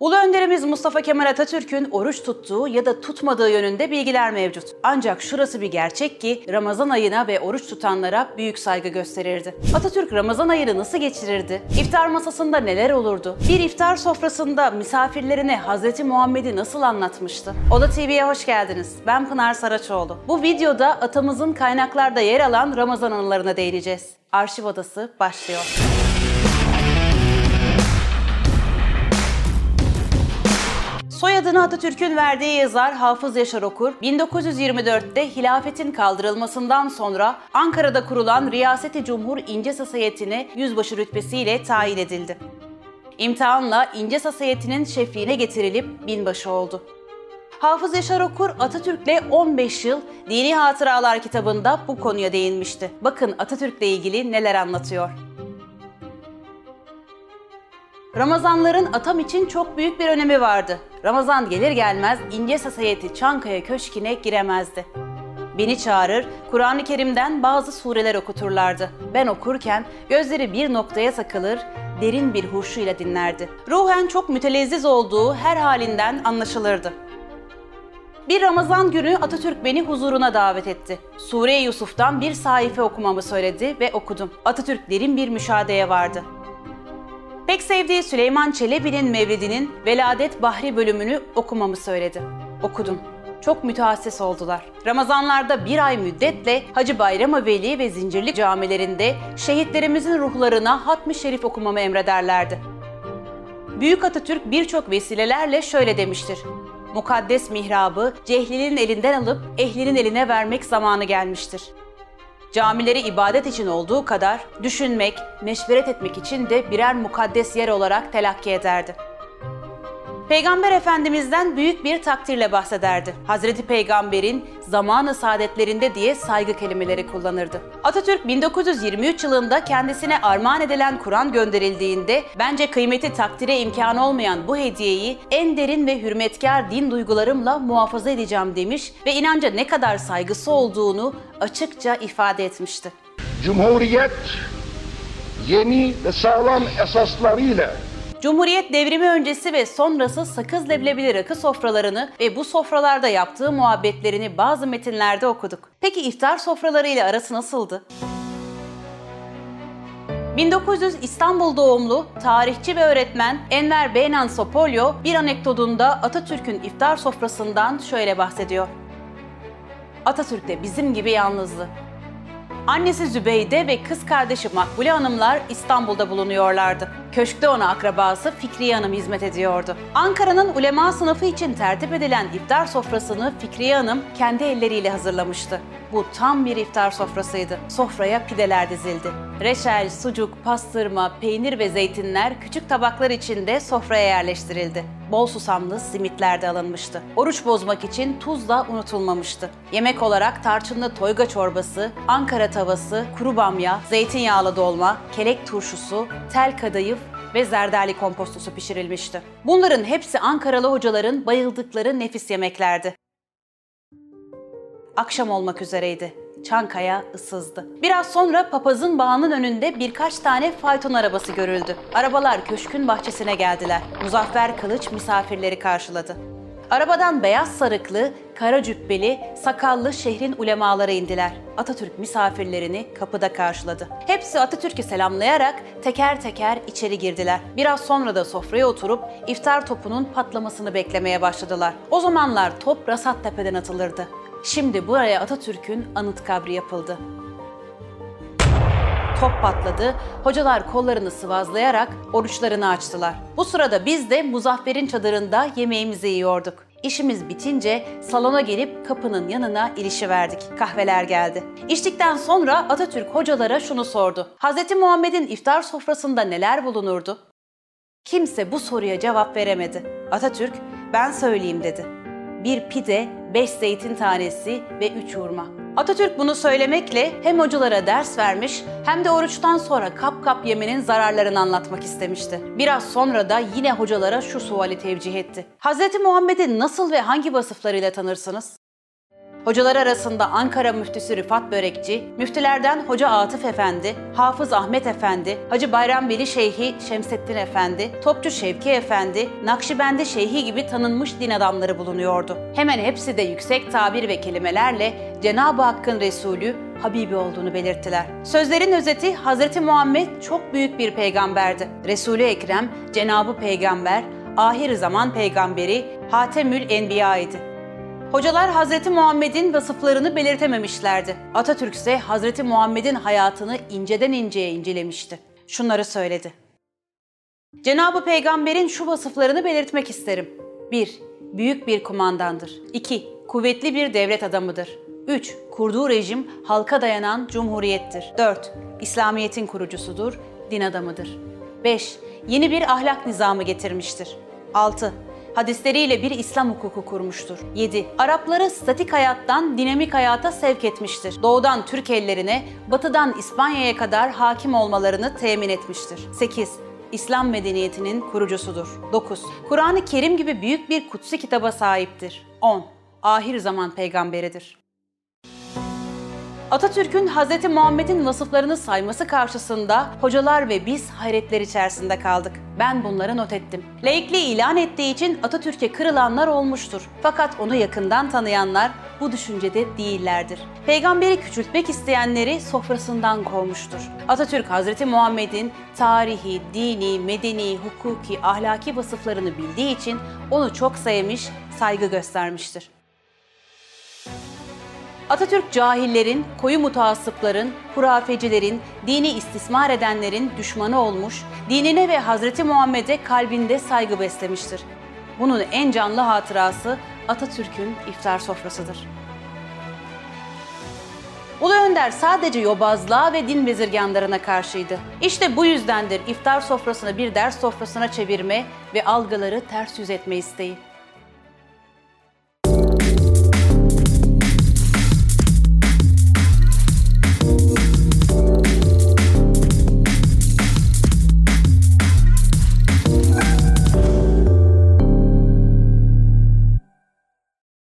Ulu önderimiz Mustafa Kemal Atatürk'ün oruç tuttuğu ya da tutmadığı yönünde bilgiler mevcut. Ancak şurası bir gerçek ki Ramazan ayına ve oruç tutanlara büyük saygı gösterirdi. Atatürk Ramazan ayını nasıl geçirirdi? İftar masasında neler olurdu? Bir iftar sofrasında misafirlerine Hz. Muhammed'i nasıl anlatmıştı? Oda TV'ye hoş geldiniz. Ben Pınar Saraçoğlu. Bu videoda atamızın kaynaklarda yer alan Ramazan anılarına değineceğiz. Arşiv Odası başlıyor. Soyadını Atatürk'ün verdiği yazar Hafız Yaşar Okur, 1924'te hilafetin kaldırılmasından sonra Ankara'da kurulan Riyaseti Cumhur İnce Sasayeti'ne yüzbaşı rütbesiyle tayin edildi. İmtihanla İnce Sasayeti'nin şefliğine getirilip binbaşı oldu. Hafız Yaşar Okur Atatürk'le 15 yıl Dini Hatıralar kitabında bu konuya değinmişti. Bakın Atatürk'le ilgili neler anlatıyor. Ramazanların atam için çok büyük bir önemi vardı. Ramazan gelir gelmez İnce Sasayeti Çankaya Köşkü'ne giremezdi. Beni çağırır, Kur'an-ı Kerim'den bazı sureler okuturlardı. Ben okurken gözleri bir noktaya takılır, derin bir huşuyla dinlerdi. Ruhen çok mütelezziz olduğu her halinden anlaşılırdı. Bir Ramazan günü Atatürk beni huzuruna davet etti. Sure-i Yusuf'tan bir sayfa okumamı söyledi ve okudum. Atatürk derin bir müşahedeye vardı. Pek sevdiği Süleyman Çelebi'nin Mevlidi'nin Veladet Bahri bölümünü okumamı söyledi. Okudum. Çok mütehassıs oldular. Ramazanlarda bir ay müddetle Hacı Bayram Veli ve Zincirli camilerinde şehitlerimizin ruhlarına hatmi şerif okumamı emrederlerdi. Büyük Atatürk birçok vesilelerle şöyle demiştir. Mukaddes mihrabı cehlinin elinden alıp ehlinin eline vermek zamanı gelmiştir. Camileri ibadet için olduğu kadar düşünmek, meşveret etmek için de birer mukaddes yer olarak telakki ederdi. Peygamber Efendimiz'den büyük bir takdirle bahsederdi. Hazreti Peygamber'in zamanı saadetlerinde diye saygı kelimeleri kullanırdı. Atatürk 1923 yılında kendisine armağan edilen Kur'an gönderildiğinde bence kıymeti takdire imkanı olmayan bu hediyeyi en derin ve hürmetkar din duygularımla muhafaza edeceğim demiş ve inanca ne kadar saygısı olduğunu açıkça ifade etmişti. Cumhuriyet yeni ve sağlam esaslarıyla Cumhuriyet devrimi öncesi ve sonrası sakız leblebi rakı sofralarını ve bu sofralarda yaptığı muhabbetlerini bazı metinlerde okuduk. Peki iftar sofralarıyla arası nasıldı? 1900 İstanbul doğumlu tarihçi ve öğretmen Enver Beynan Sopolyo bir anekdotunda Atatürk'ün iftar sofrasından şöyle bahsediyor. Atatürk de bizim gibi yalnızdı. Annesi Zübeyde ve kız kardeşi Makbule Hanımlar İstanbul'da bulunuyorlardı. Köşkte ona akrabası Fikriye Hanım hizmet ediyordu. Ankara'nın ulema sınıfı için tertip edilen iftar sofrasını Fikriye Hanım kendi elleriyle hazırlamıştı. Bu tam bir iftar sofrasıydı. Sofraya pideler dizildi. Reçel, sucuk, pastırma, peynir ve zeytinler küçük tabaklar içinde sofraya yerleştirildi. Bol susamlı simitler de alınmıştı. Oruç bozmak için tuz da unutulmamıştı. Yemek olarak tarçınlı toyga çorbası, Ankara tavası, kuru bamya, zeytinyağlı dolma, kelek turşusu, tel kadayıf ve zerdali kompostosu pişirilmişti. Bunların hepsi Ankaralı hocaların bayıldıkları nefis yemeklerdi. Akşam olmak üzereydi. Çankaya ısızdı. Biraz sonra papazın bağının önünde birkaç tane fayton arabası görüldü. Arabalar köşkün bahçesine geldiler. Muzaffer Kılıç misafirleri karşıladı. Arabadan beyaz sarıklı, kara cübbeli, sakallı şehrin ulemaları indiler. Atatürk misafirlerini kapıda karşıladı. Hepsi Atatürk'ü selamlayarak teker teker içeri girdiler. Biraz sonra da sofraya oturup iftar topunun patlamasını beklemeye başladılar. O zamanlar top Rasattepe'den atılırdı. Şimdi buraya Atatürk'ün anıt kabri yapıldı. Top patladı, hocalar kollarını sıvazlayarak oruçlarını açtılar. Bu sırada biz de Muzaffer'in çadırında yemeğimizi yiyorduk. İşimiz bitince salona gelip kapının yanına ilişiverdik. Kahveler geldi. İçtikten sonra Atatürk hocalara şunu sordu. Hz. Muhammed'in iftar sofrasında neler bulunurdu? Kimse bu soruya cevap veremedi. Atatürk, ben söyleyeyim dedi. Bir pide, beş zeytin tanesi ve üç hurma. Atatürk bunu söylemekle hem hocalara ders vermiş hem de oruçtan sonra kap kap yemenin zararlarını anlatmak istemişti. Biraz sonra da yine hocalara şu suali tevcih etti. Hz. Muhammed'i nasıl ve hangi vasıflarıyla tanırsınız? Hocalar arasında Ankara müftüsü Rıfat Börekçi, müftülerden Hoca Atıf Efendi, Hafız Ahmet Efendi, Hacı Bayram Veli Şeyhi Şemsettin Efendi, Topçu Şevki Efendi, Nakşibendi Şeyhi gibi tanınmış din adamları bulunuyordu. Hemen hepsi de yüksek tabir ve kelimelerle Cenab-ı Hakk'ın Resulü Habibi olduğunu belirttiler. Sözlerin özeti Hz. Muhammed çok büyük bir peygamberdi. Resul-i Ekrem, Cenab-ı Peygamber, ahir zaman peygamberi, Hatemül Enbiya idi. Hocalar Hz. Muhammed'in vasıflarını belirtememişlerdi. Atatürk ise Hz. Muhammed'in hayatını inceden inceye incelemişti. Şunları söyledi. Cenab-ı Peygamber'in şu vasıflarını belirtmek isterim. 1. Büyük bir kumandandır. 2. Kuvvetli bir devlet adamıdır. 3. Kurduğu rejim halka dayanan cumhuriyettir. 4. İslamiyet'in kurucusudur, din adamıdır. 5. Yeni bir ahlak nizamı getirmiştir. 6. Hadisleriyle bir İslam hukuku kurmuştur. 7. Arapları statik hayattan dinamik hayata sevk etmiştir. Doğudan Türk ellerine, batıdan İspanya'ya kadar hakim olmalarını temin etmiştir. 8. İslam medeniyetinin kurucusudur. 9. Kur'an-ı Kerim gibi büyük bir kutsi kitaba sahiptir. 10. Ahir zaman peygamberidir. Atatürk'ün Hz. Muhammed'in vasıflarını sayması karşısında hocalar ve biz hayretler içerisinde kaldık. Ben bunları not ettim. Laikliği ilan ettiği için Atatürk'e kırılanlar olmuştur. Fakat onu yakından tanıyanlar bu düşüncede değillerdir. Peygamberi küçültmek isteyenleri sofrasından kovmuştur. Atatürk Hz. Muhammed'in tarihi, dini, medeni, hukuki, ahlaki vasıflarını bildiği için onu çok sevmiş, saygı göstermiştir. Atatürk cahillerin, koyu mutaassıpların, hurafecilerin, dini istismar edenlerin düşmanı olmuş, dinine ve Hazreti Muhammed'e kalbinde saygı beslemiştir. Bunun en canlı hatırası Atatürk'ün iftar sofrasıdır. Ulu Önder sadece yobazlığa ve din bezirganlarına karşıydı. İşte bu yüzdendir iftar sofrasını bir ders sofrasına çevirme ve algıları ters yüz etme isteği.